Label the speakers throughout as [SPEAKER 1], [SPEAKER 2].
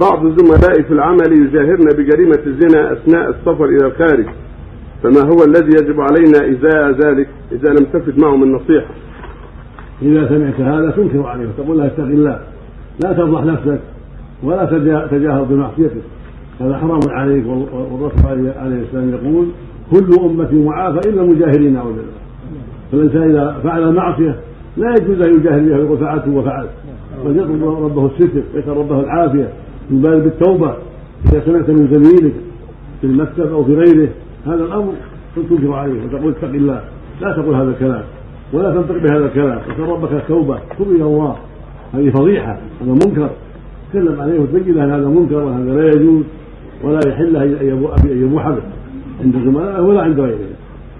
[SPEAKER 1] بعض زملائي في العمل يجاهرن بجريمة الزنا أثناء السفر إلى الخارج. فما هو الذي يجب علينا إزاء ذلك؟ إذا لم تفد معهم النصيحة.
[SPEAKER 2] إذا سمعت هذا تنكر عليه وتقول له اتق الله. لا تفضح نفسك ولا تجا- تجاهر بمعصيتك. هذا حرام عليك وال- والرسول عليه السلام يقول كل أمتي معافى إلا المجاهرين أعوذ بالله. فالإنسان إذا فعل المعصية لا يجوز أن يجاهر بها ويقول فعلت وفعلت. بل يطلب ربه الستر يسأل ربه العافية يبالغ بالتوبة إذا سمعت من زميلك في المكتب أو في غيره. هذا الأمر تنكر عليه وتقول اتق الله. لا تقول هذا الكلام ولا تنطق بهذا الكلام. واسأل ربك التوبة تب إلى الله. هذه فضيحة هذا منكر. تكلم عليه وتبين له هذا منكر وهذا لا يجوز ولا يحل أن يبوح به عند زملائه ولا عند غيره.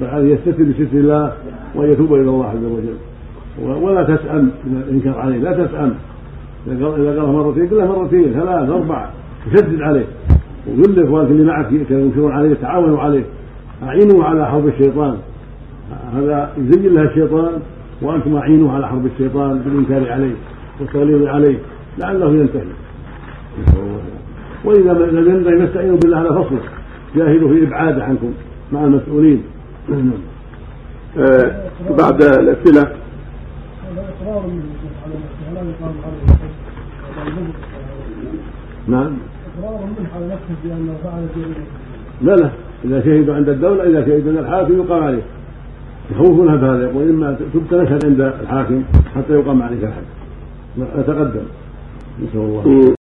[SPEAKER 2] عليه يستتر بستر الله وأن يتوب إلى الله عز وجل. ولا تسأم من الإنكار عليه. لا تسأم. إذا قال مرتين قل له مرتين ثلاث أربع وشدد عليه. وقل لإخوانك اللي معك كانوا ينكرون عليه تعاونوا عليه. أعينوا على حرب الشيطان. هذا يزين لها الشيطان وأنتم أعينوه على حرب الشيطان بالإنكار عليه والتغليظ عليه. لعله ينتهي. وإذا لم ينتهي فاستعينوا بالله على فصله جاهدوا في إبعاده عنكم مع المسؤولين.
[SPEAKER 1] آه، بعد الأسئلة
[SPEAKER 3] هذا اقرار منه على نفسه لا يقام عليه
[SPEAKER 2] نعم.
[SPEAKER 3] إقرار منه على نفسه بانه فعل جريمه
[SPEAKER 2] لا لا. إذا شهدوا عند الدولة إذا شهدوا عند الحاكم يقام عليه. يخوفونها بهذا يقول إما تبت نشهد عند الحاكم حتى يقام عليك الحد نتقدم. نسأل الله.